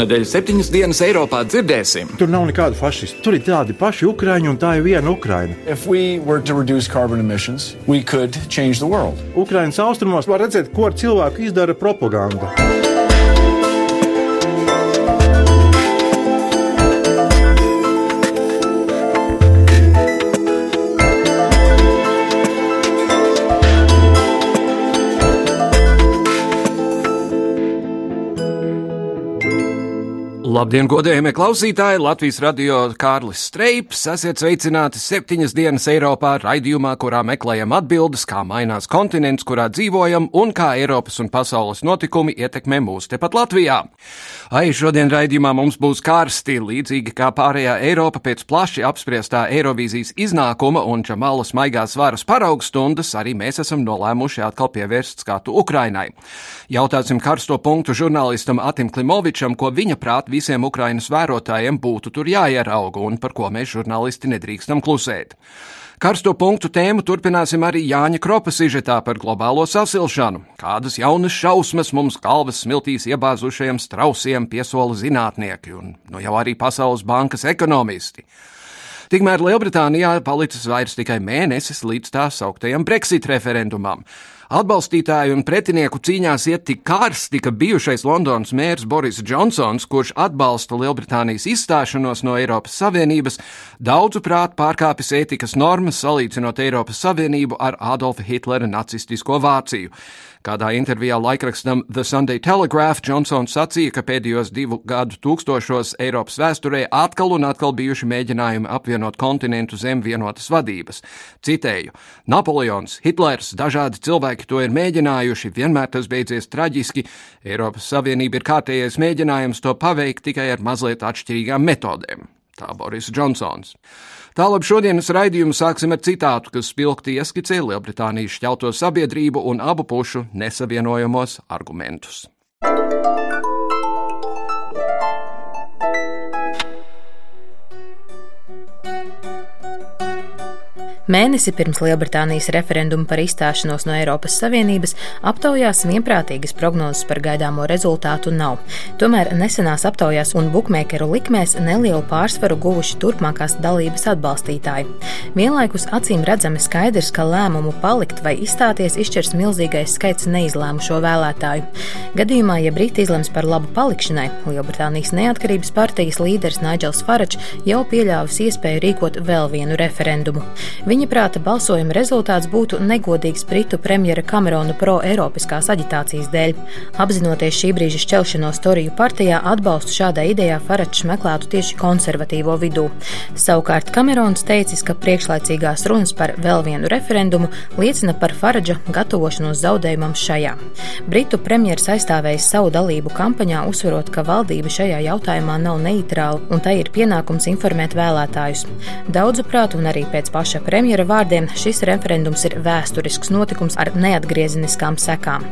Šonadēļ septiņas dienas Eiropā dzirdēsim. Tur nav nekādu fašistu. Tur ir tādi paši ukrāņi, un tā ir viena Ukraina. Emissions, Ukraiņas austrumos var redzēt, ko ar cilvēku izdara propaganda. Labdien, godējamie klausītāji! Latvijas radio Kārlis Streips. Esiet sveicināti septiņas dienas Eiropā raidījumā, kurā meklējam atbildes, kā mainās kontinents, kurā dzīvojam un kā Eiropas un pasaules notikumi ietekmē mūs tepat Latvijā. Ai, šodien raidījumā mums būs karsti, līdzīgi kā pārējā Eiropa pēc plaši apspriestā Eirovīzijas iznākuma un Čamalas maigās varas paraugstundas, arī mēs esam nolēmuši atkal pievērst skatu Ukrainai. Jautāsim karsto punktu žurnālistam Atim Klimovičam, ko viņa prāt visiem Ukrainas vērotājiem būtu tur jāierauga un par ko mēs žurnālisti nedrīkstam klusēt. Karsto punktu tēmu turpināsim arī Jāņa Kropa sižetā par globālo sasilšanu. Kādas jaunas šausmas mums galvas smiltīs iebāzušajiem strausiem piesola zinātnieki un nu jau arī Pasaules bankas ekonomisti. Tikmēr Lielbritānijā palicis vairs tikai mēnesis līdz tā sauktajam Brexit referendumam. Atbalstītāju un pretinieku cīņās iet tik karsti, ka bijušais Londonas mērs Boris Džonsons, kurš atbalsta Lielbritānijas izstāšanos no Eiropas Savienības, daudzuprāt pārkāpis ētikas normas, salīdzinot Eiropas Savienību ar Adolfa Hitlera nacistisko Vāciju. Kādā intervijā laikrakstam The Sunday Telegraph Džonsons sacīja, ka pēdējos divu gadu tūkstošos Eiropas vēsturē atkal un atkal bijuši mēģinājumi apvienot kontinentu zem vienotas vadības. Citēju: Napoleons, Hitlers, dažādi cilvēki to ir mēģinājuši, vienmēr tas beidzies traģiski. Eiropas Savienība ir kārtējais mēģinājums to paveikt tikai ar mazliet atšķirīgām metodēm. Tā Boris Džonsons. Tālāk šodienas raidījumu sāksim ar citātu, kas spilgti ieskicē Lielbritānijas šķelto sabiedrību un abu pušu nesavienojamos argumentus. Mēnesi pirms Lielbritānijas referenduma par izstāšanos no Eiropas Savienības aptaujās vienprātīgas prognozes par gaidāmo rezultātu nav. Tomēr nesenās aptaujās un bukmēkeru likmēs nelielu pārsvaru guvuši turpmākās dalības atbalstītāji. Vienlaikus acīm redzami skaidrs, ka lēmumu palikt vai izstāties izšķirs milzīgais skaits neizlēmušo vēlētāju. Gadījumā, ja Briti izlems par labu palikšanai, Lielbritānijas neatkarības partijas līderis Nigels Faračs jau pieļāvis iespēju rīkot vēl vienu referendumu. Viņa Viņa prāta balsojuma rezultāts būtu negodīgs Britu premjera Kamerona pro-eiropiskās aģitācijas dēļ. Apzinoties šī brīža šķelšanos Toriju partijā, atbalstu šādai idejā Faračs meklētu tieši konservatīvo vidū. Savukārt Kamerons teicis, ka priekšlaicīgās runas par vēl vienu referendumu liecina par Faradža gatavošanos zaudējumam šajā. Britu premjeras aizstāvējis savu dalību kampaņā, uzsverot, ka valdība šajā jautājumā nav neitrāla un tai ir pienākums informēt vēlētājus. Daudzu prātu un arī pēc paša premjera premjera vārdiem šis referendums ir vēsturisks notikums ar neatgriezeniskām sekām.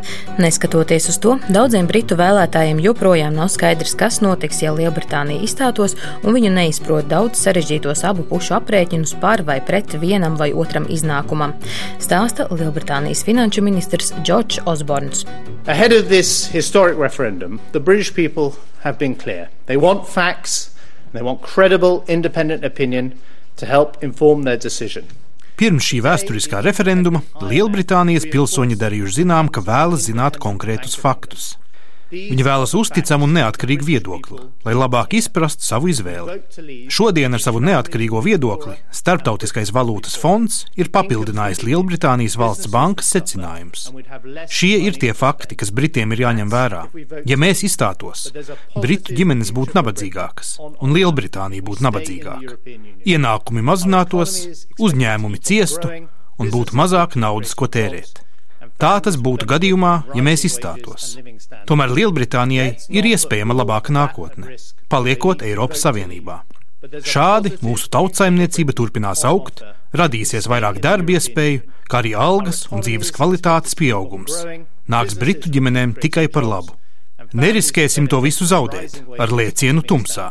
Neskatoties uz to, daudziem britu vēlētājiem joprojām nav skaidrs, kas notiks, ja Lielbritānija izstātos, un viņu neizprot daudz sarežģītos abu pušu aprēķinus par vai pret vienam vai otram iznākumam. Stāsta Lielbritānijas finanšu ministrs Džordžs Osborns. Ahead of this historic referendum, the British people have been clear. They want facts, they want credible, independent opinion to help inform their decision. Pirms šī vēsturiskā referenduma Lielbritānijas pilsoņi darījuši zinām, ka vēlas zināt konkrētus faktus. Viņi vēlas uzticamu un neatkarīgu viedokli, lai labāk izprastu savu izvēli. Šodien ar savu neatkarīgo viedokli Startautiskais valūtas fonds ir papildinājis Lielbritānijas valsts bankas secinājumus. Šie ir tie fakti, kas Britiem ir jāņem vērā. Ja mēs izstātos, Britu ģimenes būtu nabadzīgākas un Lielbritānija būtu nabadzīgāka. Ienākumi mazinātos, uzņēmumi ciestu un būtu mazāk naudas, ko tērēt. Tā tas būtu gadījumā, ja mēs izstātos. Tomēr Lielbritānijai ir iespējama labāka nākotne, paliekot Eiropas Savienībā. Šādi mūsu tautsājumniecība turpinās augt, radīsies vairāk darba iespēju, kā arī algas un dzīves kvalitātes pieaugums. Nāks Britu ģimenēm tikai par labu. Neriskēsim to visu zaudēt ar lēcienu tumsā.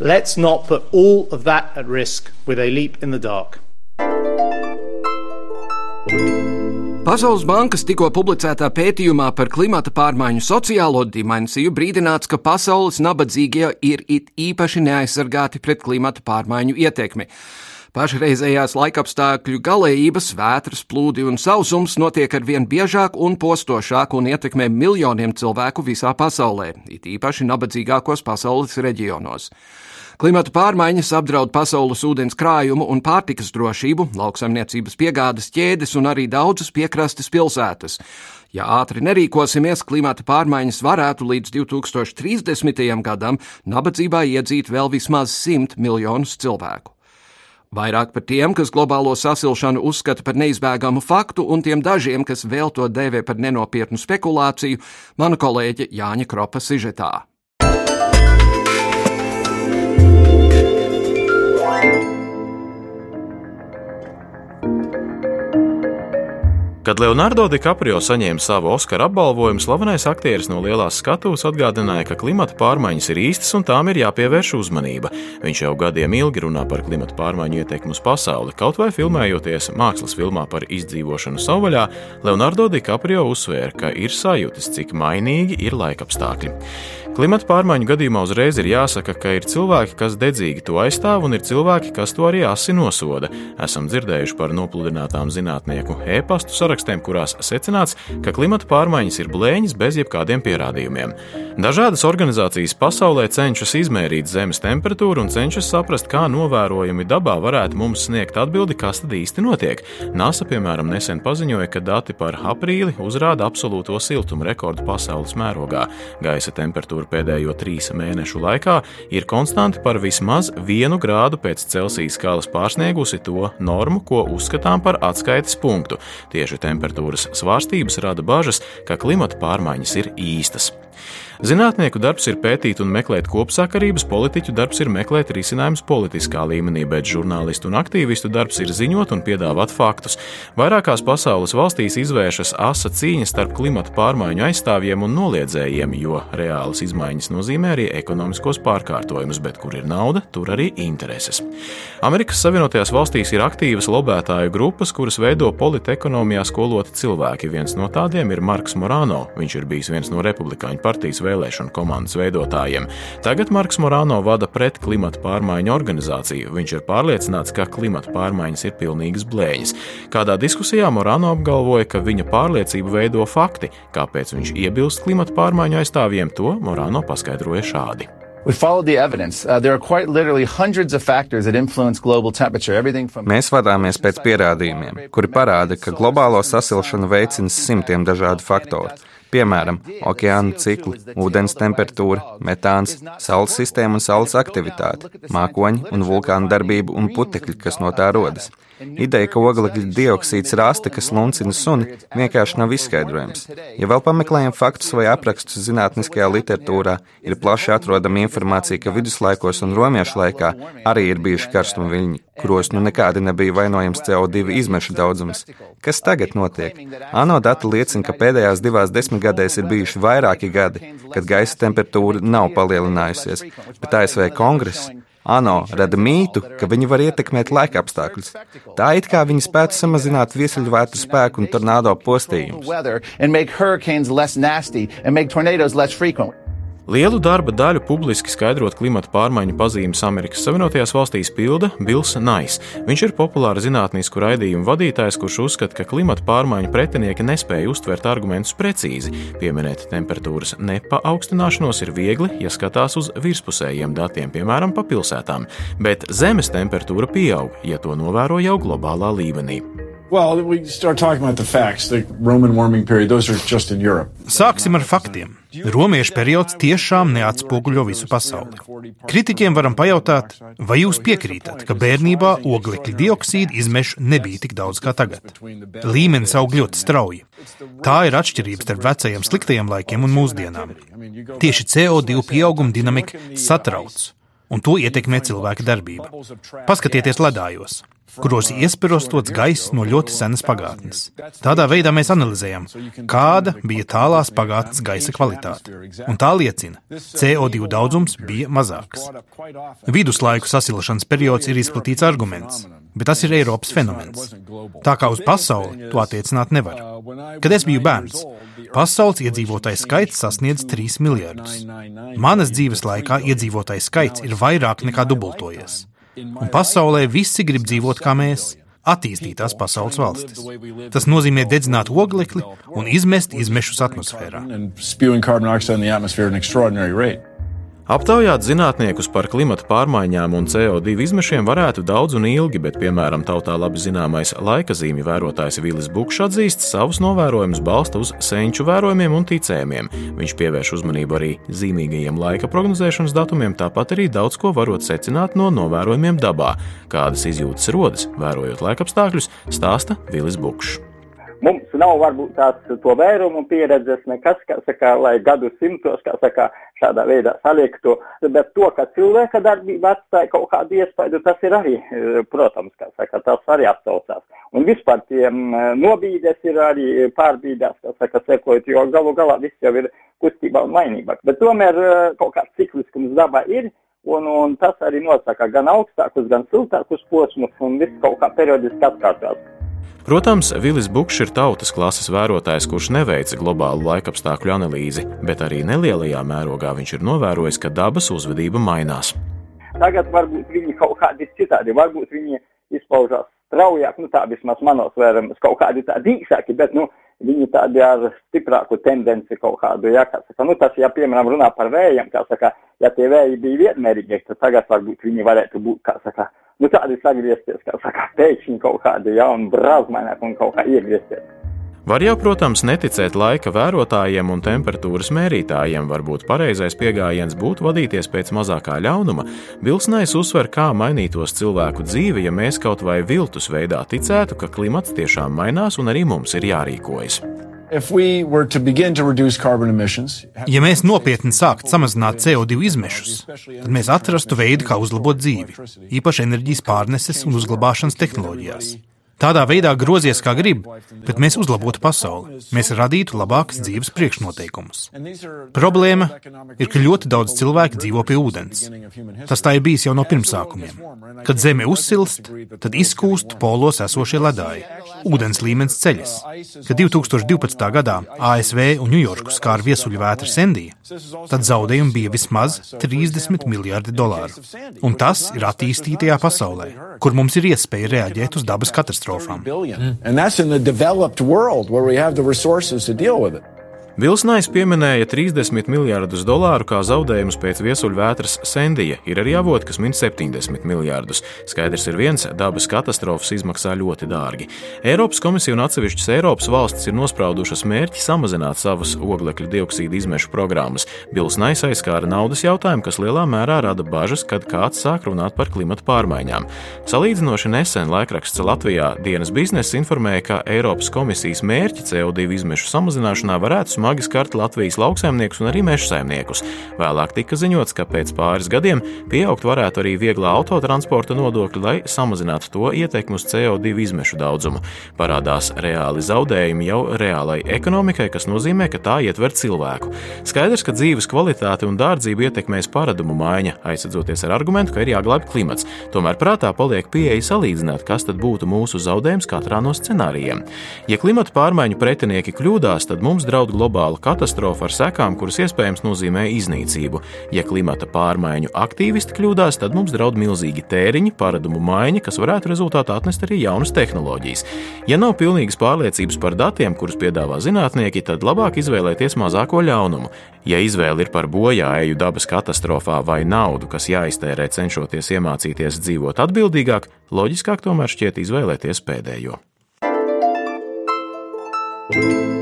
Let's not put all of that at risk with a leap in the dark. Pasaules bankas tikko publicētā pētījumā par klimata pārmaiņu sociālo dimensiju brīdināts, ka pasaules nabadzīgie ir it īpaši neaizsargāti pret klimata pārmaiņu ietekmi. Pašreizējās laikapstākļu galējības, vētras, plūdi un sausums notiek ar vien biežāk un postošāk un ietekmē miljoniem cilvēku visā pasaulē, it īpaši nabadzīgākos pasaules reģionos. Klimata pārmaiņas apdraud pasaules ūdens krājumu un pārtikas drošību, lauksaimniecības piegādes ķēdes un arī daudzas piekrastes pilsētas. Ja ātri nerīkosimies, klimata pārmaiņas varētu līdz 2030. gadam nabadzībā iedzīt vēl vismaz 100 miljonus cilvēku. Vairāk par tiem, kas globālo sasilšanu uzskata par neizbēgamu faktu, un tiem dažiem, kas vēl to dēvē par nenopietnu spekulāciju, mana kolēģe Jāņa Kropa sižetā. Kad Leonardo DiCaprio saņēma savu Oskara apbalvojumu, slavenais aktieris no lielās skatuves atgādināja, ka klimata pārmaiņas ir īstas un tām ir jāpievērš uzmanība. Viņš jau gadiem ilgi runā par klimata pārmaiņu ietekmi uz pasauli, kaut vai filmējoties mākslas filmā par izdzīvošanu savvaļā, Leonardo DiCaprio uzsvēra, ka ir sajūtas, cik mainīgi ir laikapstākļi. Klimata pārmaiņu gadījumā uzreiz ir jāsaka, ka ir cilvēki, kas dedzīgi to aizstāv, un ir cilvēki, kas to arī asi nosoda. Esam dzirdējuši par nopludinātām zinātnieku e-pastu sarakstiem, kurās secināts, ka klimata pārmaiņas ir blēņas bez jebkādiem pierādījumiem. Dažādas organizācijas pasaulē cenšas izmērīt Zemes temperatūru un cenšas saprast, kā novērojumi dabā varētu mums sniegt atbildi, kas tad īsti notiek. NASA, piemēram, nesen paziņoja, ka dati par aprīli uzrāda absolūto siltumu rekordu pasaules mērogā. Gaisa temperatūra pēdējo trīs mēnešu laikā ir konstanti par vismaz vienu grādu pēc Celsijas skalas pārsniegusi to normu, ko uzskatām par atskaites punktu. Tieši temperatūras svārstības rada bažas, ka klimata pārmaiņas ir īstas. Zinātnieku darbs ir pētīt un meklēt kopsakarības, politiķu darbs ir meklēt risinājumus politiskā līmenī, bet žurnālistu un aktīvistu darbs ir ziņot un piedāvāt faktus. Vairākās pasaules valstīs izvēršas asa cīņa starp klimata pārmaiņu aizstāvjiem un noliedzējiem, jo reālas izmaiņas nozīmē arī ekonomiskos pārkārtojumus, bet kur ir nauda, tur arī intereses. Amerikas Savienotajās valstīs ir aktīvas lobētāju grupas, kuras veido politekonomijā skoloti cilvēki. Viens no tādiem ir Marks Morano. Viņš ir bijis viens no republikāņu partijas vēlēšanu komandas veidotājiem. Tagad Marks Morano vada pret klimata pārmaiņu organizāciju. Viņš ir pārliecināts, ka klimata pārmaiņas ir pilnīgas blēņas. Kādā diskusijā Morano apgalvoja, ka viņa pārliecību veido fakti. Kāpēc viņš iebilst klimata pārmaiņu aizstāvjiem, to Morano paskaidroja šādi. We followed the evidence. Uh, there are quite literally hundreds of factors that influence global temperature. Everything from Mēs vadāmies pēc pierādījumiem, kuri parāda, ka globālo sasilšanu veicina simtiem dažādu faktoru. Piemēram, okeāna cikli, ūdens temperatūra, metāns, saules sistēma un saules aktivitāte, mākoņi un vulkāna darbība un putekļi, kas no tā rodas. Ideja, ka oglekļa dioksīds ir asta, kas luncina suni, vienkārši nav izskaidrojams. Ja vēl pameklējam faktus vai aprakstus zinātniskajā literatūrā, ir plaši atrodama informācija, ka viduslaikos un romiešu laikā arī ir bijuši karstuma viļņi, kuros nu nekādi nebija vainojams CO2 izmešu daudzums. Kas tagad notiek? ANO dati liecina, ka pēdējās divās desmitgadēs ir bijuši vairāki gadi, kad gaisa temperatūra nav palielinājusies, bet ASV kongress ANO rada mītu, ka viņi var ietekmēt laika apstākļus. Tā it kā viņi spētu samazināt viesuļvētru spēku un tornado postījumus. Lielu darba daļu publiski skaidrot klimata pārmaiņu pazīmes Amerikas Savienotajās valstīs pilda Bills Nais. Viņš ir populāra zinātnisku raidījumu vadītājs, kurš uzskata, ka klimata pārmaiņu pretinieki nespēja uztvert argumentus precīzi. Pieminēt temperatūras nepaaugstinājšanos ir viegli, ja skatās uz virspusējiem datiem, piemēram, pa pilsētām, bet Zemes temperatūra pieaug, ja to novēro jau globālā līmenī. Well, we start talking about the facts. The Roman warming period, those are just in Europe. Sāksim ar faktiem. Romiešu periods tiešām neatspoguļo visu pasauli. Kritiķiem varam pajautāt, vai jūs piekrītat, ka bērnībā oglekļa dioksīda izmešu nebija tik daudz kā tagad. Līmenis aug ļoti strauji. Tā ir atšķirība starp vecajiem sliktajiem laikiem un mūsdienām. Tieši CO2 pieauguma dinamika satrauc un to ietekmē cilvēka darbība. Paskatieties ledājos kuros iesparostots gaiss no ļoti senas pagātnes. Tādā veidā mēs analizējam, kāda bija tālās pagātnes gaisa kvalitāte. Un tā liecina, ka CO2 daudzums bija mazāks. Viduslaiku sasilšanas periods ir izplatīts arguments, bet tas ir Eiropas fenomens. Tā kā uz pasauli to attiecināt nevar. Kad es biju bērns, pasaules iedzīvotāju skaits sasniedz 3 miljardus. Manas dzīves laikā iedzīvotāju skaits ir vairāk nekā dubultojies un pasaulē visi grib dzīvot kā mēs. Attīstītās pasaules valstis. Tas nozīmē dedzināt oglekli un izmest izmešus atmosfērā. Aptaujāt zinātniekus par klimata pārmaiņām un CO2 izmešiem varētu daudz un ilgi, bet, piemēram, tautā labi zināmais laika zīmju vērotājs Vilis Bukšs atzīst, savus novērojumus balsta uz senču vērojumiem un ticējumiem. Viņš pievērš uzmanību arī zīmīgajiem laika prognozēšanas datumiem, tāpat arī daudz ko varot secināt no novērojumiem dabā. Kādas izjūtas rodas, vērojot laikapstākļus, stāsta Vilis Bukšs. Mums nav varbūt tās to vērumu pieredzes, nekas, kā saka, lai gadu simtos, kā saka, šādā veidā saliektu, bet to, ka cilvēka darbība atstāja kaut kādu iespaidu, tas ir arī, eh, protams, kā saka, tas arī apsaucās. Un vispār tiem eh, nobīdes ir arī pārbīdās, kā saka, sekojot, jo galu galā viss jau ir kustībā un mainībā. Bet tomēr eh, kaut kāds cikliskums dabā ir. Un, un tas arī nosaka gan augstākus, gan siltākus posmus, un viss kaut kā periodiski atkārtās. Protams, Vilis Bukšs ir tautas klases vērotājs, kurš neveica globālu laikapstākļu analīzi, bet arī nelielajā mērogā viņš ir novērojis, ka dabas uzvedība mainās. Tagad varbūt viņi kaut kādi citādi, varbūt viņi izpaužās straujāk, nu tā vismaz manos vērams, kaut kādi tādi īsāki, bet, nu, viņi tādi ar stiprāku tendenci kaut kādu, ja, kā saka, nu tas, ja, piemēram, runā par vējiem, kā saka, ja tie vēji bija vienmērīgi, tad tagad varbūt viņi varētu būt, kā saka, nu, tādi sagriezties, kā saka, pēkšņi kaut kādi jauni brāzmaināk un kaut kā iegriezties. Var jau, protams, neticēt laika vērotājiem un temperatūras mērītājiem. Varbūt pareizais pieejams būtu vadīties pēc mazākā ļaunuma. Vilsnais uzsver, kā mainītos cilvēku dzīve, ja mēs kaut vai viltus veidā ticētu, ka klimats tiešām mainās un arī mums ir jārīkojas. Ja mēs nopietni sāktu samazināt CO2 izmešus, tad mēs atrastu veidu, kā uzlabot dzīvi, īpaši enerģijas pārneses un uzglabāšanas tehnoloģijās. Tādā veidā grozies kā grib, bet mēs uzlabotu pasauli. Mēs radītu labākas dzīves priekšnoteikumus. Problēma ir, ka ļoti daudz cilvēku dzīvo pie ūdens. Tas tā ir bijis jau no pirmsākumiem. Kad zeme uzsilst, tad izkūst polos esošie ledāji. Ūdens līmenis ceļas. Kad 2012. gadā ASV un Ņujorku skāra viesuļu vētra Sendija, tad zaudējumi bija vismaz 30 miljardi dolāru. Un tas ir attīstītajā pasaulē, kur mums ir iespēja reaģēt uz dabas stole from. Billion. Mm. And that's in the developed world where we have the resources to deal with it. Vilsnais pieminēja 30 miljardus dolāru kā zaudējumus pēc viesuļvētras Sendija. Ir arī avoti, kas min 70 miljardus. Skaidrs ir viens, dabas katastrofas izmaksā ļoti dārgi. Eiropas komisija un atsevišķas Eiropas valstis ir nospraudušas mērķi samazināt savas oglekļa dioksīda izmešu programmas. Vilsnais aizskāra naudas jautājumu, kas lielā mērā rada bažas, kad kāds sāk runāt par klimatu pārmaiņām. Salīdzinoši nesen laikraksts Latvijā dienas biznesa informēja, ka Eiropas komisijas mērķi CO2 izmešu samazināšanā varētu smagt smagi skart Latvijas lauksaimniekus un arī meža saimniekus. Vēlāk tika ziņots, ka pēc pāris gadiem pieaugt varētu arī vieglā autotransporta nodokļi, lai samazinātu to ietekmi uz CO2 izmešu daudzumu. Parādās reāli zaudējumi jau reālai ekonomikai, kas nozīmē, ka tā ietver cilvēku. Skaidrs, ka dzīves kvalitāte un dārdzība ietekmēs paradumu maiņa, aizsadzoties ar argumentu, ka ir jāglābj klimats. Tomēr prātā paliek pieeja salīdzināt, kas tad būtu mūsu zaudējums katrā no scenārijiem. Ja klimata pārmaiņu pretinieki kļūdās, tad mums draud globāla globāla katastrofa ar sekām, kuras iespējams nozīmē iznīcību. Ja klimata pārmaiņu aktīvisti kļūdās, tad mums draud milzīgi tēriņi, paradumu maiņa, kas varētu rezultātā atnest arī jaunas tehnoloģijas. Ja nav pilnīgas pārliecības par datiem, kurus piedāvā zinātnieki, tad labāk izvēlēties mazāko ļaunumu. Ja izvēle ir par bojāēju dabas katastrofā vai naudu, kas jāiztērē cenšoties iemācīties dzīvot atbildīgāk, loģiskāk tomēr šķiet izvēlēties pēdējo. thank you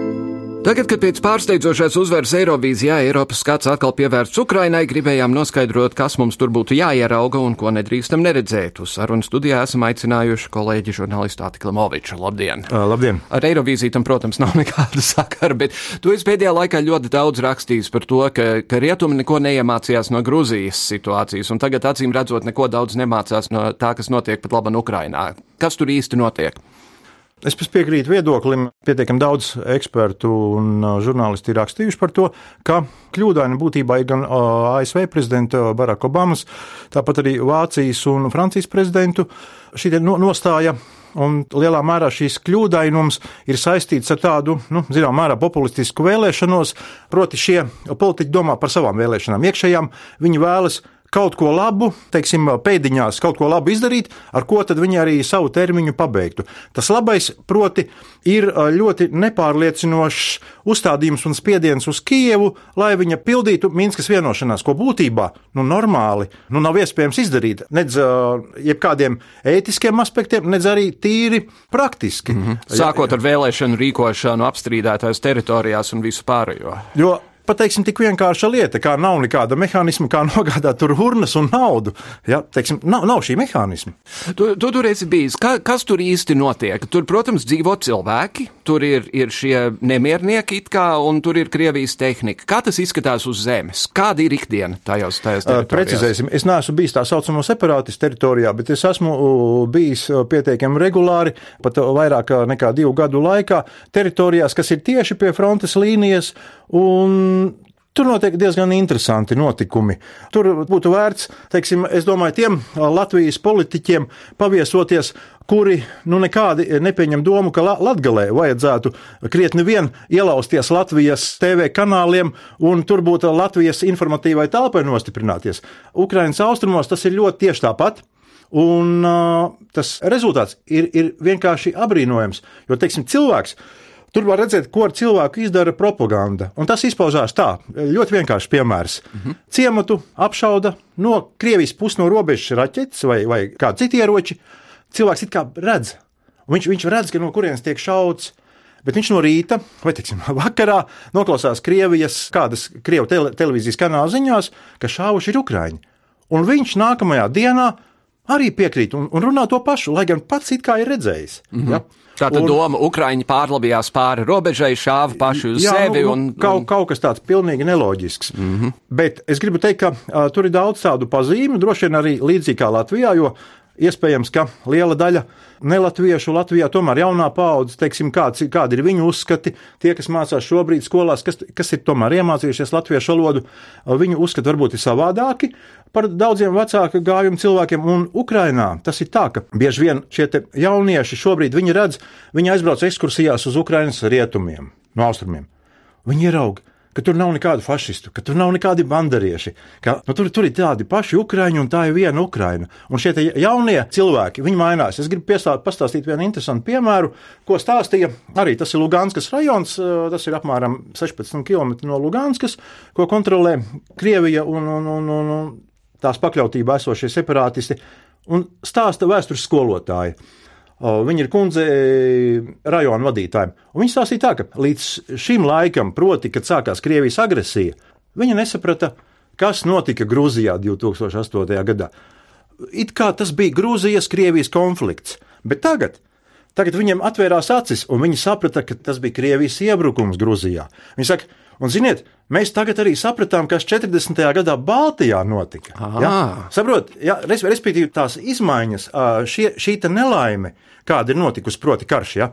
Tagad, kad pēc pārsteidzošās uzvaras Eirovīzijā Eiropas skats atkal pievērsts Ukrainai, gribējām noskaidrot, kas mums tur būtu jāierauga un ko nedrīkstam neredzēt. Uz sarunu studijā esam aicinājuši kolēģi žurnālistu Ati Klimoviču. Labdien! Uh, labdien! Ar Eirovīziju tam, protams, nav nekāda sakara, bet tu esi pēdējā laikā ļoti daudz rakstījis par to, ka, ka rietumi neko neiemācījās no Gruzijas situācijas, un tagad acīm redzot neko daudz nemācās no tā, kas notiek pat laban Ukrainā. Kas tur īsti notiek? Es piekrītu viedoklim. Pietiekami daudz ekspertu un žurnālisti ir rakstījuši par to, ka kļūdaini būtībā ir gan ASV prezidenta Baraka Obamas, tāpat arī Vācijas un Francijas prezidentu šī nostāja. Un lielā mērā šīs kļūdainums ir saistīts ar tādu, nu, zināmā mērā, populistisku vēlēšanos. Proti, šie politiķi domā par savām vēlēšanām iekšējām. Viņi vēlas kaut ko labu, teiksim, pēdiņās kaut ko labu izdarīt, ar ko tad viņi arī savu termiņu pabeigtu. Tas labais, proti, ir ļoti nepārliecinošs uzstādījums un spiediens uz Kijevu, lai viņa pildītu Minskas vienošanās, ko būtībā nu, normāli nu, nav iespējams izdarīt. Nedz jebkādiem ētiskiem aspektiem, nedz arī tīri praktiski. Mm -hmm. Sākot ar vēlēšanu rīkošanu apstrīdētās teritorijās un visu pārējo. Jo pateiksim, tik vienkārša lieta, kā nav nekāda mehānisma, kā nogādāt tur urnas un naudu. Ja, teiksim, nav, nav šī mehānisma. Tu, tu tur esi bijis. Ka, kas tur īsti notiek? Tur, protams, dzīvo cilvēki, tur ir, ir šie nemiernieki it kā, un tur ir Krievijas tehnika. Kā tas izskatās uz zemes? Kāda ir ikdiena tajos, tajos teritorijās? Precizēsim, es neesmu bijis tā saucamo separātistu teritorijā, bet es esmu bijis pietiekami regulāri, pat vairāk nekā divu gadu laikā, teritorijās, kas ir tieši pie frontes līnijas, un Tur notiek diezgan interesanti notikumi. Tur būtu vērts, teiksim, es domāju, tiem Latvijas politiķiem paviesoties, kuri nu nekādi nepieņem domu, ka Latgalē vajadzētu krietni vien ielausties Latvijas TV kanāliem un tur būtu Latvijas informatīvai telpai nostiprināties. Ukrainas austrumos tas ir ļoti tieši tāpat. Un uh, tas rezultāts ir, ir vienkārši apbrīnojams, jo, teiksim, cilvēks Tur var redzēt, ko ar cilvēku izdara propaganda. Un tas izpaužās tā, ļoti vienkāršs piemērs. Mm -hmm. Ciematu apšauda no Krievijas puses no robežas raķetes vai, vai kādi citi ieroči. Cilvēks it kā redz, viņš, viņš redz, ka no kurienes tiek šauts. Bet viņš no rīta vai teiksim, vakarā noklausās Krievijas, kādas Krievijas tele, televīzijas kanāla ziņās, ka šāvuši ir Ukrāņi. Un viņš nākamajā dienā arī piekrīt un, un runā to pašu, lai gan pats it kā ir redzējis. Mm -hmm. ja? Tā tad doma, Ukraiņi pārlabījās pāri robežai, šāva paši uz jā, sevi. Nu, un, un... Kaut, kaut kas tāds pilnīgi neloģisks. Mm -hmm. Bet es gribu teikt, ka uh, tur ir daudz tādu pazīmi, droši vien arī līdzīgi kā Latvijā, jo iespējams, ka liela daļa nelatviešu Latvijā tomēr jaunā paudze, teiksim, kāds, kādi ir viņu uzskati, tie, kas mācās šobrīd skolās, kas, kas ir tomēr iemācījušies latviešu valodu, viņu uzskati varbūt ir savādāki par daudziem vecāka gājuma cilvēkiem. Un Ukrainā tas ir tā, ka bieži vien šie jaunieši šobrīd viņi redz, viņi aizbrauc ekskursijās uz Ukrainas rietumiem, no austrumiem. Viņi ieraudzīja ka tur nav nekādu fašistu, ka tur nav nekādi bandarieši, ka nu, tur, tur ir tādi paši ukrāņi un tā ir viena Ukraina. Un šie jaunie cilvēki, viņi mainās. Es gribu piestāt, pastāstīt vienu interesantu piemēru, ko stāstīja arī tas ir Luganskas rajons, tas ir apmēram 16 km no Luganskas, ko kontrolē Krievija un, un, un, un, tās pakļautībā esošie separātisti, un stāsta vēstures skolotāji. Viņa ir kundze rajona vadītājiem. Viņa stāstīja tā, ka līdz šim laikam, proti, kad sākās Krievijas agresija, viņa nesaprata, kas notika Grūzijā 2008. gadā. It kā tas bija Grūzijas-Krievijas konflikts, bet tagad, tagad viņiem atvērās acis, un viņi saprata, ka tas bija Krievijas iebrukums Grūzijā. Viņi saka, Un, ziniet, mēs tagad arī sapratām, kas 40. gadā Baltijā notika. Ja? Saprot, ja? respektīvi tās izmaiņas, šie, šī nelaime, kāda ir notikusi, proti, karš. Ja?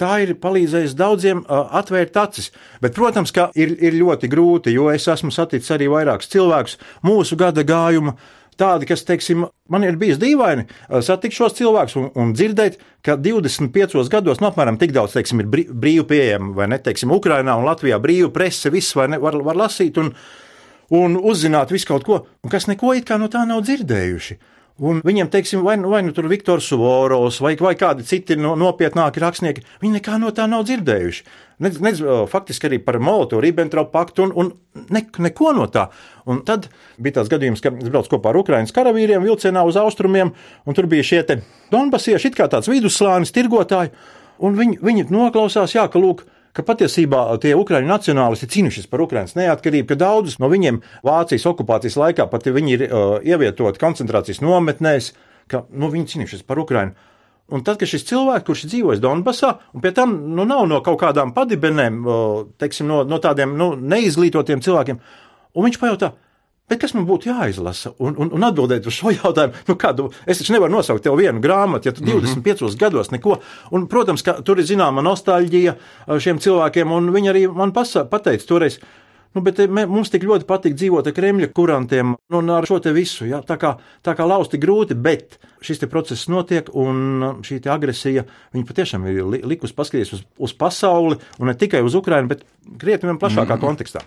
Tā ir palīdzējusi daudziem atvērt acis. Bet, protams, ka ir, ir ļoti grūti, jo es esmu saticis arī vairākus cilvēkus mūsu gada gājuma tādi, kas, teiksim, man ir bijis dīvaini satikt šos cilvēkus un, un dzirdēt, ka 25 gados, nu, apmēram tik daudz, teiksim, ir brīvi pieejama, vai ne, teiksim, Ukrainā un Latvijā brīva prese, viss var, ne, var, var lasīt un, un uzzināt visu kaut ko, un kas neko it kā no tā nav dzirdējuši. Un viņiem, teiksim, vai, vai nu tur Viktors Suvorovs vai, vai kādi citi no, nopietnāki rakstnieki, viņi nekā no tā nav dzirdējuši. Ne, ne, faktiski arī par Molotovu, Ribbentropu paktu un, un ne, neko no tā. Un tad bija tāds gadījums, ka es braucu kopā ar Ukraiņas karavīriem vilcienā uz austrumiem, un tur bija šie Donbasieši, it kā tāds vidusslānis, tirgotāji, un viņi, viņi noklausās, jā, ka lūk, ka patiesībā tie ukraiņu nacionālisti ir cīnījušies par Ukraiņas neatkarību, ka daudzus no viņiem Vācijas okupācijas laikā pat viņi ir uh, ievietoti koncentrācijas nometnēs, ka nu, viņi cīnījušies par Ukraiņu. Un tad, kad šis cilvēks, kurš dzīvojas Donbasā, un pie tam nu, nav no kaut kādām padibenēm, teiksim, no, no tādiem nu, neizglītotiem cilvēkiem, un viņš pajautā, Bet kas man būtu jāizlasa? Un, un, un atbildēt uz šo jautājumu, nu kādu, es taču nevaru nosaukt tev vienu grāmatu, ja tu 25 mm -hmm. gados neko. Un, protams, ka tur ir zināma nostalģija šiem cilvēkiem, un viņi arī man pasa, pateica toreiz, Nu, bet mē, mums tik ļoti patīk dzīvot ar Kremļa kurantiem nu, un ar šo te visu. Ja? Tā, kā, tā kā lausti grūti, bet šis process notiek un šī agresija patiešām ir likusi paskatīties uz, uz pasauli un ne tikai uz Ukrajinu, bet krietni plašākā mm -hmm. kontekstā.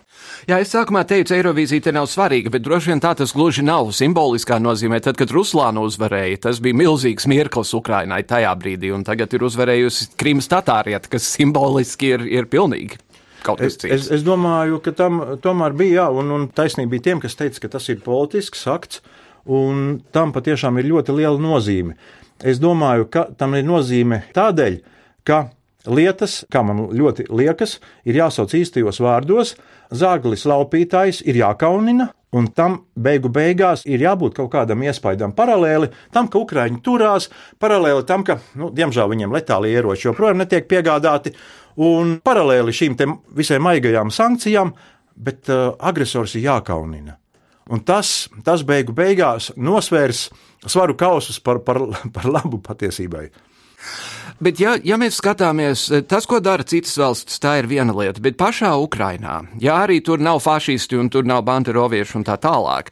Jā, es sākumā teicu, Eirovīzija te nav svarīga, bet droši vien tā tas gluži nav simboliskā nozīmē. Tad, kad Ruslāna uzvarēja, tas bija milzīgs mirklis Ukrainai tajā brīdī, un tagad ir uzvarējusi Krimas tatārieta, kas simboliski ir, ir pilnīgi kaut kas cits. Es, es domāju, ka tam tomēr bija jā, un, un taisnība bija tiem, kas teica, ka tas ir politisks akts, un tam patiešām ir ļoti liela nozīme. Es domāju, ka tam ir nozīme tādēļ, ka lietas, kā man ļoti liekas, ir jāsauc īstajos vārdos. Zāglis laupītājs ir jākaunina, un tam beigu beigās ir jābūt kaut kādam iespaidam paralēli tam, ka Ukrāņi turās, paralēli tam, ka, nu, diemžēl viņiem letāli ieroči joprojām netiek piegādāti, un paralēli šīm visai maigajām sankcijām, bet uh, agresors ir jākaunina. Un tas, tas beigu beigās nosvērs svaru kausus par, par, par labu patiesībai. Bet, ja, ja mēs skatāmies, tas, ko dara citas valstis, tā ir viena lieta, bet pašā Ukrainā, ja arī tur nav fašisti un tur nav banderovieši un tā tālāk,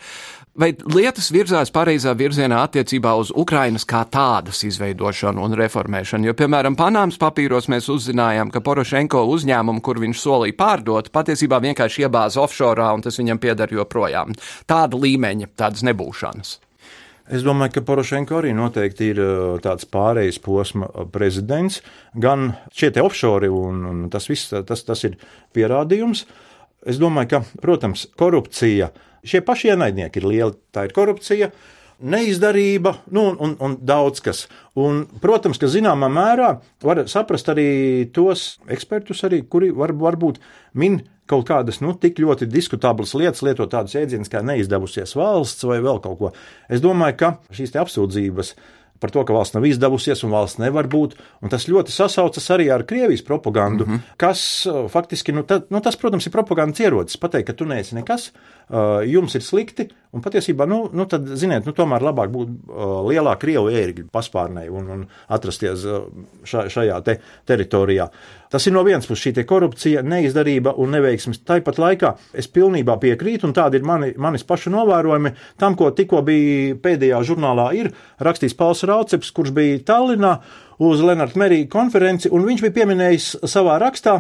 Vai lietas virzās pareizā virzienā attiecībā uz Ukrainas kā tādas izveidošanu un reformēšanu? Jo, piemēram, Panāmas papīros mēs uzzinājām, ka Porošenko uzņēmumu, kur viņš solīja pārdot, patiesībā vienkārši iebāza offshore un tas viņam pieder joprojām. Tāda līmeņa, tādas nebūšanas. Es domāju, ka Porošenko arī noteikti ir uh, tāds pārejas posma uh, prezidents. Gan šie offshore, un, un tas viss tas, tas ir pierādījums. Es domāju, ka, protams, korupcija Šie paši ienaidnieki ir lieli. Tā ir korupcija, neizdarība nu, un, un daudz kas. Un, protams, ka zināmā mērā var saprast arī tos ekspertus, arī, kuri var, varbūt min kaut kādas nu, tik ļoti diskutablas lietas, lietot tādas jēdzienas kā neizdevusies valsts vai vēl kaut ko. Es domāju, ka šīs apsūdzības par to, ka valsts nav izdevusies un valsts nevar būt. Tas ļoti sasaucas arī ar Krievijas propagandu, mm -hmm. kas faktiski, nu, ta, nu, tas, protams, ir propagandas ierocis. Pateikt, ka tu neesi nekas, Uh, jums ir slikti, un patiesībā, nu, nu tad, ziniet, nu, tomēr labāk būt uh, lielā krievu ērgļu paspārnē un, un atrasties uh, ša, šajā te teritorijā. Tas ir no vienas puses šī korupcija, neizdarība un neveiksmes. Tāpat laikā es pilnībā piekrītu, un tādi ir mani, manis pašu novērojumi tam, ko tikko bija pēdējā žurnālā ir rakstījis Pauls Rauceps, kurš bija Tallinā uz Lenarta Merija konferenci, un viņš bija pieminējis savā rakstā,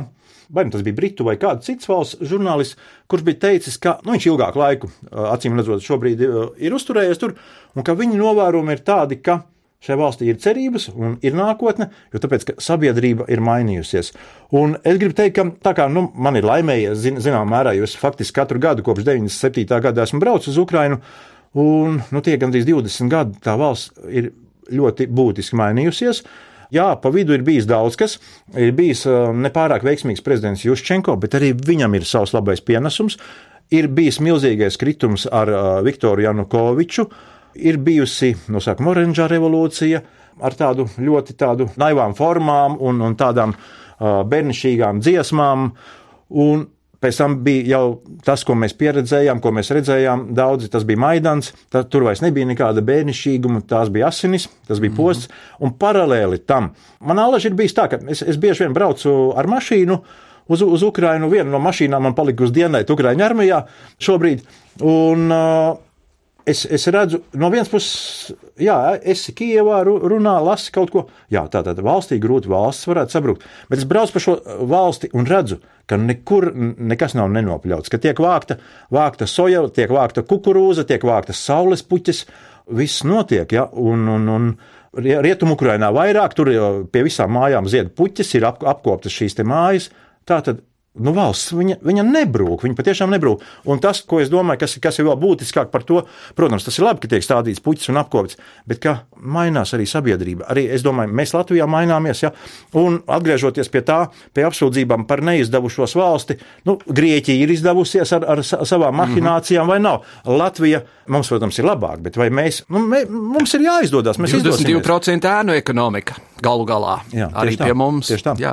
vai nu tas bija Britu vai kāds cits valsts žurnālists, kurš bija teicis, ka nu, viņš ilgāku laiku, acīm redzot, šobrīd ir uzturējies tur, un ka viņa novērojumi ir tādi, ka šai valstī ir cerības un ir nākotne, jo tāpēc, sabiedrība ir mainījusies. Un es gribu teikt, ka tā kā nu, man ir laimējies, zin, zināmā mērā, jo es faktiski katru gadu kopš 97. gada esmu braucis uz Ukrajinu, un nu, tie gandrīz 20 gadi tā valsts ir ļoti būtiski mainījusies. Jā, pa vidu ir bijis daudz kas. Ir bijis nepārāk veiksmīgs prezidents Juščenko, bet arī viņam ir savs labais pienesums. Ir bijis milzīgais kritums ar Viktoru Janukoviču, ir bijusi no sākuma oranžā revolūcija ar tādu ļoti tādu naivām formām un, un tādām uh, bērnišķīgām dziesmām. Un Pēc tam bija jau tas, ko mēs pieredzējām, ko mēs redzējām. Daudzi tas bija Maidans, tad tur vairs nebija nekāda bērnišķīguma, tās bija asinis, tas bija posts. Mm -hmm. Un paralēli tam man alaži ir bijis tā, ka es, es bieži vien braucu ar mašīnu. Uz, uz Ukrajinu viena no mašīnām man palika uz dienēt Ukraiņu armijā šobrīd. Un, uh, es, es redzu, no vienas puses, jā, esi Kijevā, runā, lasi kaut ko. Jā, tā tad valstī grūti valsts varētu sabrukt. Bet es braucu pa šo valsti un redzu, ka nekur nekas nav nenopļauts. Ka tiek vākta, vākta soja, tiek vākta kukurūza, tiek vākta saules puķis. Viss notiek, ja, un, un, un Rietumu-Ukrainā vairāk, tur pie visām mājām zied puķis, ir ap, apkoptas šīs mājas. Tā tad nu, valsts viņa, viņa nebrūk, viņa patiešām nebrūk. Un tas, ko es domāju, kas, kas ir vēl būtiskāk par to, protams, tas ir labi, ka tiek stādīts puķis un apkopts, bet ka mainās arī sabiedrība. Arī es domāju, mēs Latvijā maināmies, ja, un atgriežoties pie tā, pie apsūdzībām par neizdevušos valsti, nu, Grieķija ir izdevusies ar, ar savām mahinācijām mm -hmm. vai nav. Latvija mums, protams, ir labāk, bet vai mēs, nu, mē, mums ir jāizdodas, mēs 22% ēnu ekonomika galu galā. Jā, arī tā, pie mums. Tieši tā. Jā.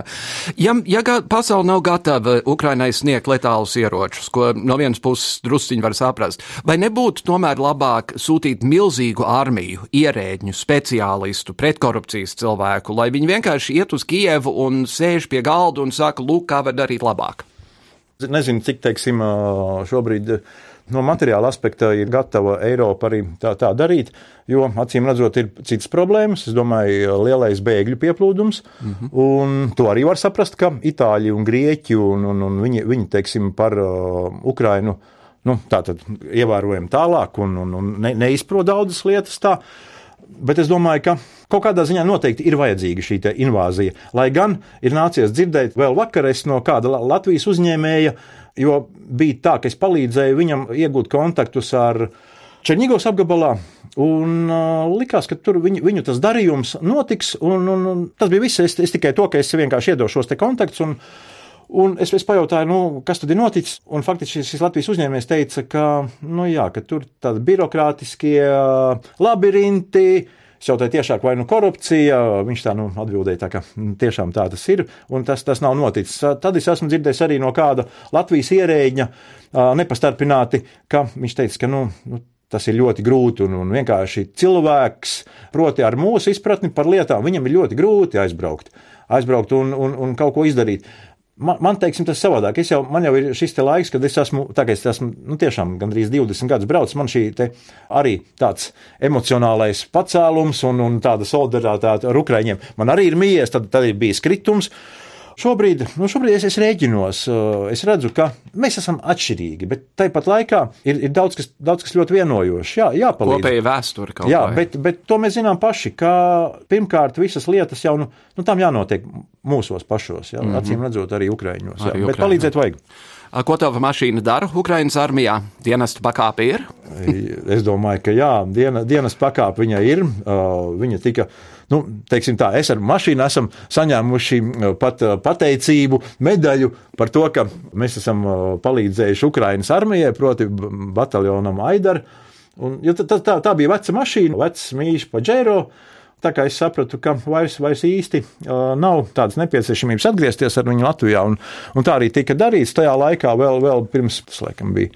Ja, ja pasaule nav gatava Ukrainai sniegt letālus ieročus, ko no vienas puses drusciņi var saprast. Vai nebūtu tomēr labāk sūtīt milzīgu armiju, ierēģņu, speciālistu, pretkorupcijas cilvēku, lai viņi vienkārši iet uz Kievu un sēž pie galda un saka, lūk, kā var darīt labāk? Nezinu, cik teiksim, šobrīd no materiāla aspekta ir gatava Eiropa arī tā, tā darīt, jo acīm redzot, ir citas problēmas. Es domāju, lielais bēgļu pieplūdums, mm -hmm. un to arī var saprast, ka Itāļi un Grieķi un, un, un viņi, viņi, teiksim, par uh, Ukrainu. Nu, tā tad ievērojami tālāk un, un, un ne, neizprot daudzas lietas. Tā. Bet es domāju, ka kaut kādā ziņā noteikti ir vajadzīga šī invāzija. Lai gan ir nācies dzirdēt vēl vakarēs no kāda Latvijas uzņēmēja, uh, jo bija tā, ka es palīdzēju viņam iegūt kontaktus ar Černigovs apgabalā. Un uh, likās, ka tur viņu, viņu tas darījums notiks, un, un, un tas bija viss. Es, es tikai to, ka es vienkārši iedošu šos kontaktus. Un, Un es, es pajautāju, nu, kas tad ir noticis. Un faktiski šis, šis Latvijas uzņēmējs teica, ka, nu, jā, ka tur tādi birokrātiskie labirinti, Es jautāju tiešāk, vai nu korupcija, viņš tā nu, atbildēja, tā, ka mm, tiešām tā tas ir, un tas, tas nav noticis. Tad es esmu dzirdējis arī no kāda Latvijas ierēģņa nepastarpināti, ka viņš teica, ka nu, nu, tas ir ļoti grūti un, un vienkārši cilvēks, proti ar mūsu izpratni par lietām, viņam ir ļoti grūti aizbraukt, aizbraukt un, un, un kaut ko izdarīt. Man, man teiksim, tas savādāk. Es jau, man jau ir šis laiks, kad es esmu, tagad es esmu, nu, tiešām gandrīz 20 gadus braucis. Man šī arī tāds emocionālais pacēlums un, un tāda solidaritāte ar Ukraiņiem. Man arī ir mījies, tad, tad ir bijis kritums. Uh, Šobrīd, nu šobrīd es, es rēķinos, eh, es redzu, ka mēs esam atšķirīgi, bet tāpat laikā ir, ir daudz, kas, daudz kas ļoti vienojošs. Jā, jāpalīdz. Kopēja vēsture kaut Jā, vai. bet, bet to mēs zinām paši, ka pirmkārt visas lietas jau, nu, nu tam jānotiek mūsos pašos, jā, mm -hmm. acīm redzot arī Ukraiņos. Jā, arī bet Ukraiņos. palīdzēt vajag. Ko tava mašīna dara Ukraiņas armijā? Dienesta pakāpe ir? es domāju, ka jā, diena, dienas pakāpe viņai ir. Uh, viņa tika nu, teiksim tā, es ar mašīnu esam saņēmuši pat uh, pateicību, medaļu par to, ka mēs esam uh, palīdzējuši Ukraiņas armijai, proti bataljonam Aidar. Un, ja tā, tā, tā bija veca mašīna, vecs mīļš paģēro. Tā kā es sapratu, ka vairs, vairs īsti uh, nav tādas nepieciešamības atgriezties ar viņu Latvijā, un, un tā arī tika darīts tajā laikā, vēl, vēl pirms, laikam bija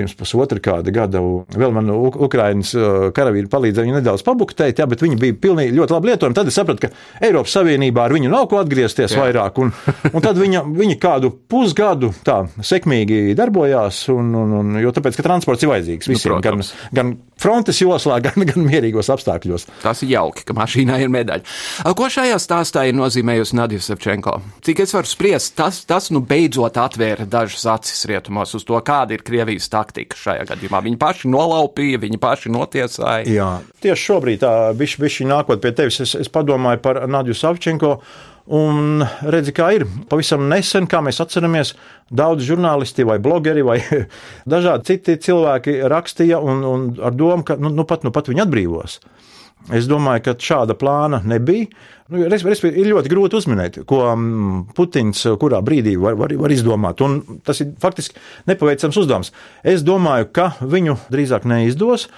pirms pusotra kāda gada. Vēl man Ukraiņas karavīri palīdzēja viņu nedaudz pabuktēt, jā, bet viņi bija pilnīgi ļoti labi lietojami. Tad es sapratu, ka Eiropas Savienībā ar viņu nav ko atgriezties jā. vairāk, un, un tad viņa, viņa kādu pusgadu tā sekmīgi darbojās, un, un, un, jo tāpēc, ka transports ir vajadzīgs nu, visiem, nu, gan, gan frontes joslā, gan, gan mierīgos apstākļos. Tas ir jauki, ka mašīnā ir medaļa. Ko šajā stāstā ir nozīmējusi Nadija Sevčenko? Cik es varu spriest, tas, tas nu beidzot atvēra dažas acis rietumos uz to, kāda ir Krievijas taktika taktika šajā gadījumā. Viņi paši nolaupīja, viņi paši notiesāja. Jā, tieši šobrīd bišķi nākot pie tevis, es, es padomāju par Nadju Savčenko. Un redzi, kā ir. Pavisam nesen, kā mēs atceramies, daudz žurnālisti vai blogeri vai dažādi citi cilvēki rakstīja un, un ar domu, ka nu, nu pat, nu pat viņi atbrīvos. Es domāju, ka šāda plāna nebija. Nu, Respektīvi, ir ļoti grūti uzminēt, ko mm, Putins kurā brīdī var, var, var izdomāt. Un tas ir faktiski nepaveicams uzdevums. Es domāju, ka viņu drīzāk neizdos.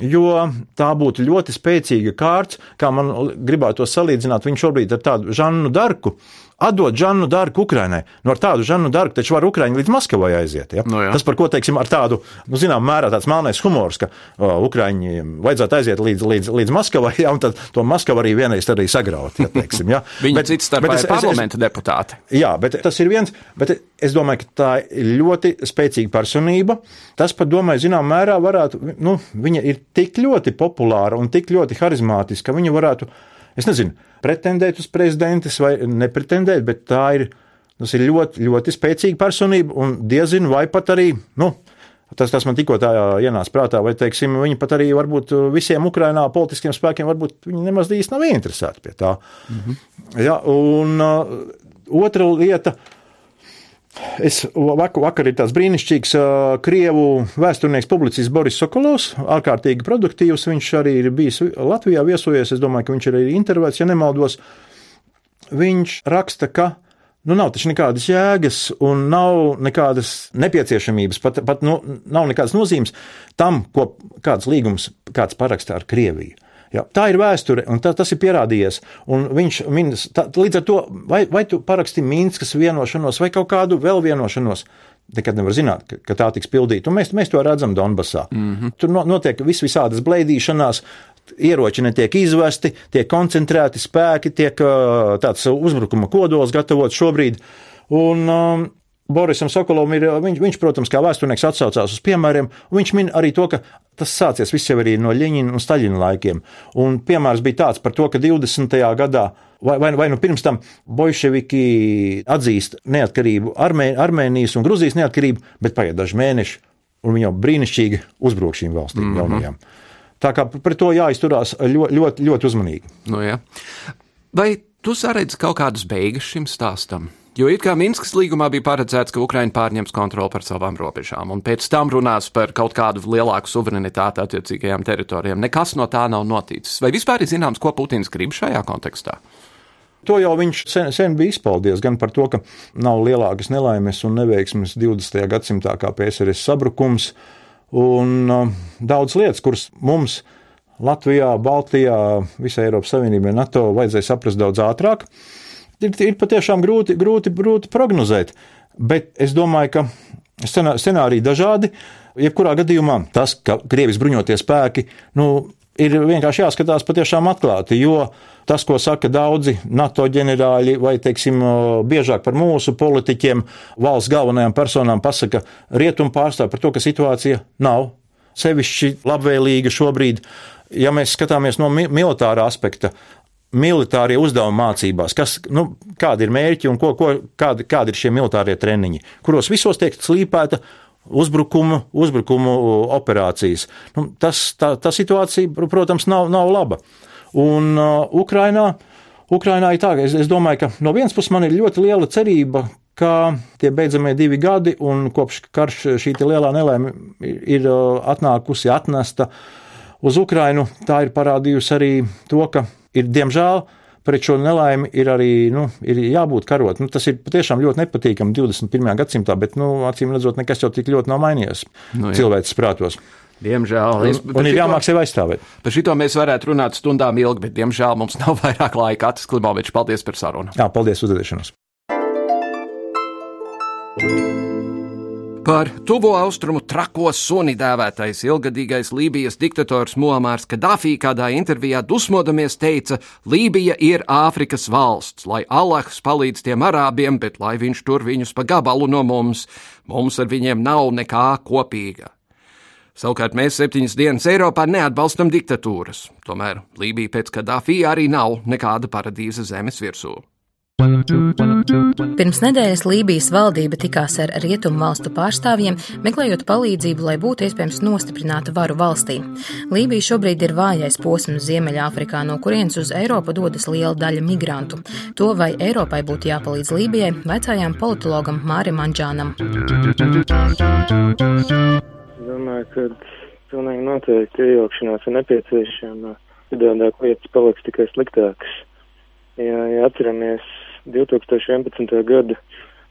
Jo tā būtu ļoti spēcīga kārta, kā man gribētu to salīdzināt. Viņš šobrīd ir tādu Žannu Darku, atdot Žanu Darku Ukrainai. Nu, ar tādu Žanu Darku taču var Ukraiņu līdz Maskavai aiziet. Ja? Nu, jā. Tas, par ko teiksim, ar tādu, nu, zinām, mērā tāds melnais humors, ka o, Ukraiņiem vajadzētu aiziet līdz, līdz, līdz Maskavai, ja, un tad to Maskavu arī vienreiz arī sagraut. Ja, teiksim, ja. Viņi bet, cits starpā ir parlamenta es, deputāti. Jā, bet tas ir viens, bet es domāju, ka tā ir ļoti spēcīga personība. Tas pat, domāju, zinām, mērā varētu, nu, viņa ir tik ļoti populāra un tik ļoti harizmātiska, ka viņa varētu es nezinu, pretendēt uz prezidentus vai nepretendēt, bet tā ir, ir ļoti, ļoti spēcīga personība un diezinu vai pat arī, nu, Tas, tas man tikko tā ienāca prātā, vai teiksim, viņi pat arī varbūt visiem Ukrainā politiskiem spēkiem varbūt viņi nemaz īsti nav interesēti pie tā. Mm -hmm. ja, un uh, otra lieta, Es vakar, ir tāds brīnišķīgs krievu vēsturnieks, publicists Boris Sokolovs, ārkārtīgi produktīvs. Viņš arī ir bijis Latvijā viesojies. Es domāju, ka viņš ir arī intervēts, ja nemaldos. Viņš raksta, ka Nu, nav taču nekādas jēgas un nav nekādas nepieciešamības, pat, pat nu, nav nekādas nozīmes tam, ko kāds līgums kāds parakstā ar Krieviju. Jā, tā ir vēsture, un tā, tas ir pierādījies. Un viņš min, tā, līdz ar to, vai, vai tu paraksti Minskas vienošanos vai kaut kādu vēl vienošanos, nekad nevar zināt, ka, ka tā tiks pildīta. Un mēs, mēs to redzam Donbasā. Mm -hmm. Tur no, notiek vis visādas blēdīšanās, ieroči netiek izvesti, tiek koncentrēti spēki, tiek tāds uzbrukuma kodols gatavots šobrīd. Un, um, Borisam Sokolovam ir, viņš, viņš, protams, kā vēsturnieks atsaucās uz piemēriem, un viņš min arī to, ka tas sācies viss jau arī no Ļeņina un Staļina laikiem. Un piemērs bija tāds par to, ka 20. gadā, vai, vai, vai nu pirms tam, bolševiki atzīst neatkarību, Armē, Armēnijas un Gruzijas neatkarību, bet paiet daži mēneši, un viņi jau brīnišķīgi uzbruk šīm valstīm mm -hmm. jaunajām. Tā kā pret to jāizturās ļoti, ļoti, ļoti uzmanīgi. Nu, jā. Vai tu saredzi kaut kādas beigas šim stāstam? Jo it kā Minskas līgumā bija paredzēts, ka Ukraina pārņems kontroli par savām robežām, un pēc tam runās par kaut kādu lielāku suverenitāti attiecīgajām teritorijām. Nekas no tā nav noticis. Vai vispār ir zināms, ko Putins grib šajā kontekstā? To jau viņš sen, sen bija izpaudījis gan par to, ka nav lielākas nelaimes un neveiksmes 20. gadsimtā kā PSRS sabrukums, un uh, daudz lietas, kuras mums Latvijā, Baltijā, visai Eiropas Savienībai, NATO vajadzēja saprast daudz ātrāk ir, ir patiešām grūti, grūti, grūti prognozēt. Bet es domāju, ka scenāriji dažādi. Jebkurā gadījumā tas, ka Krievijas bruņotie spēki nu, ir vienkārši jāskatās patiešām atklāti, jo tas, ko saka daudzi NATO ģenerāļi, vai, teiksim, biežāk par mūsu politiķiem, valsts galvenajām personām, pasaka rietumu pārstāvju par to, ka situācija nav sevišķi labvēlīga šobrīd. Ja mēs skatāmies no militārā aspekta, militārie uzdevumi mācībās, kas, nu, kādi ir mērķi un ko, ko, kādi, kādi ir šie militārie treniņi, kuros visos tiek slīpēta uzbrukumu, uzbrukumu operācijas. Nu, tas, tā, tā situācija, protams, nav, nav laba. Un uh, Ukrainā, Ukrainā ir tā, ka es, es domāju, ka no vienas puses man ir ļoti liela cerība, ka tie beidzamie divi gadi un kopš karš šī lielā nelaime ir, ir atnākusi, atnesta uz Ukrainu, tā ir parādījusi arī to, ka ir diemžēl pret šo nelaimi ir arī nu, ir jābūt karot. Nu, tas ir patiešām ļoti nepatīkami 21. gadsimtā, bet nu, acīm redzot, nekas jau tik ļoti nav mainījies nu, cilvēces prātos. Diemžēl. Es, un, un ir jāmāk sevi aizstāvēt. Par šito mēs varētu runāt stundām ilgi, bet, diemžēl, mums nav vairāk laika. Atis Klimovičs, paldies par sarunu. Jā, paldies uzvedēšanos. Par tuvo austrumu trako suni dēvētais ilgadīgais Lībijas diktators Muamārs Kadafī kādā intervijā dusmodamies teica, Lībija ir Āfrikas valsts, lai Allahs palīdz tiem arābiem, bet lai viņš tur viņus pa gabalu no mums, mums ar viņiem nav nekā kopīga. Savukārt mēs septiņas dienas Eiropā neatbalstam diktatūras, tomēr Lībija pēc Kadafī arī nav nekāda paradīze zemes virsū. Pirms nedēļas Lībijas valdība tikās ar rietumu valstu pārstāvjiem, meklējot palīdzību, lai būtu iespējams nostiprināt varu valstī. Lībija šobrīd ir vājais posms Ziemeļāfrikā, no kurienes uz Eiropu dodas liela daļa migrantu. To, vai Eiropai būtu jāpalīdz Lībijai, vaicājām politologam Mārim Anģānam. Domāju, ka pilnīgi noteikti iejaukšanās ir nepieciešama. Citādāk lietas paliks tikai sliktākas. Ja, ja atceramies 2011. gada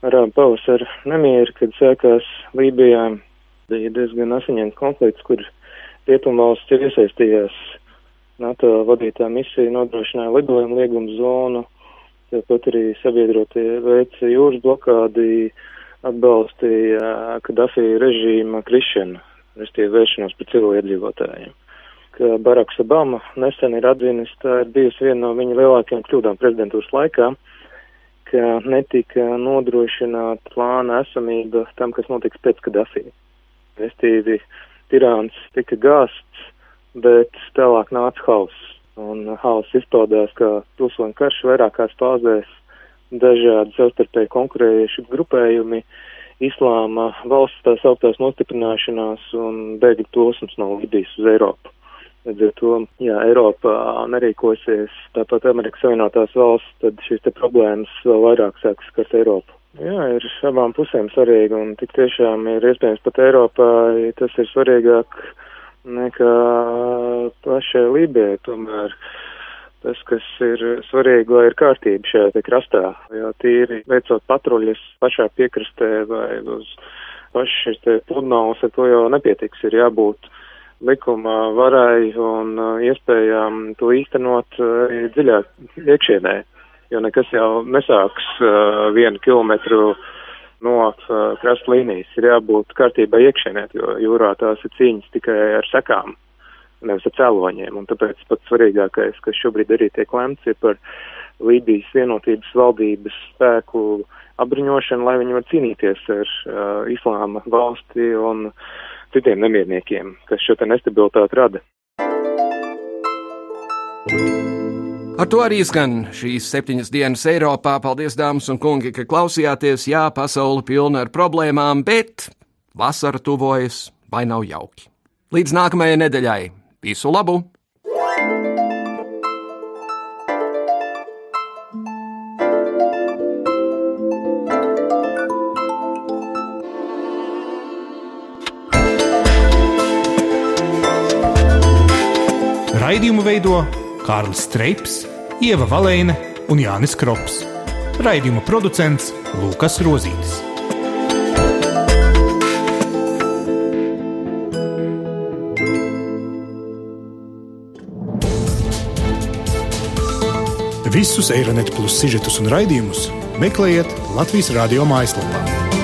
arābu pavasara nemieri, kad sākās Lībijā, bija diezgan asiņains konflikts, kur rietumvalsts ir iesaistījās. NATO vadītā misija nodrošināja lidojumu liegumu zonu, tāpat arī sabiedrotie veica jūras blokādi, atbalstīja Kadafī režīma krišanu, restīvi vēršanos pret civiliedzīvotājiem ka Baraks Obama nesen ir atzinis, tā ir bijusi viena no viņa lielākajām kļūdām prezidentūras laikā, ka netika nodrošināta plāna esamība tam, kas notiks pēc Kadafī. Restīvi, tirāns tika gāsts, bet tālāk nāca hauss. Un hauss izpaudās kā pilsoņu karš vairākās fāzēs, dažādi savstarpēji konkurējuši grupējumi, islāma valsts tās augtās nostiprināšanās un bēgļu plosums no Libijas uz Eiropu. Līdz ar to, ja Eiropa nerīkosies tāpat Amerikas Savienotās valsts, tad šīs te problēmas vēl vairāk sāks skart Eiropu. Jā, ir abām pusēm svarīgi, un tik tiešām ir iespējams pat Eiropā tas ir svarīgāk nekā pašai Lībijai. Tomēr tas, kas ir svarīgi, lai ir kārtība šajā krastā, jo tīri veicot patruļas pašā piekrastē vai uz pašas pludmales, ar to jau nepietiks, ir jābūt likuma varai un iespējām to īstenot arī dziļāk iekšienē jo nekas jau nesāks uh, vienu kilometru no uh, krasta līnijas. Ir jābūt kārtībai iekšienē, jo jūrā tās ir cīņas tikai ar sekām, nevis ar cēloņiem. Un tāpēc pats svarīgākais, kas šobrīd arī tiek lemts, ir par Lībijas vienotības valdības spēku apbruņošanu, lai viņi var cīnīties ar uh, islāma valsti un citiem nemierniekiem, kas šo nestabilitāti rada. Ar to arī skan šīs septiņas dienas Eiropā. Paldies, dāmas un kungi, ka klausījāties. Jā, pasaule pilna ar problēmām, bet vasara tuvojas, vai nav jauki. Līdz nākamajai nedēļai visu labu! Raidījumu veido Kārlis Streips Ieva Valēne un Jānis Krops. Raidījuma producents Lukas Rozītis. Visus Eironet plus sižetus un raidījumus meklējiet Latvijas radio mājaslapā.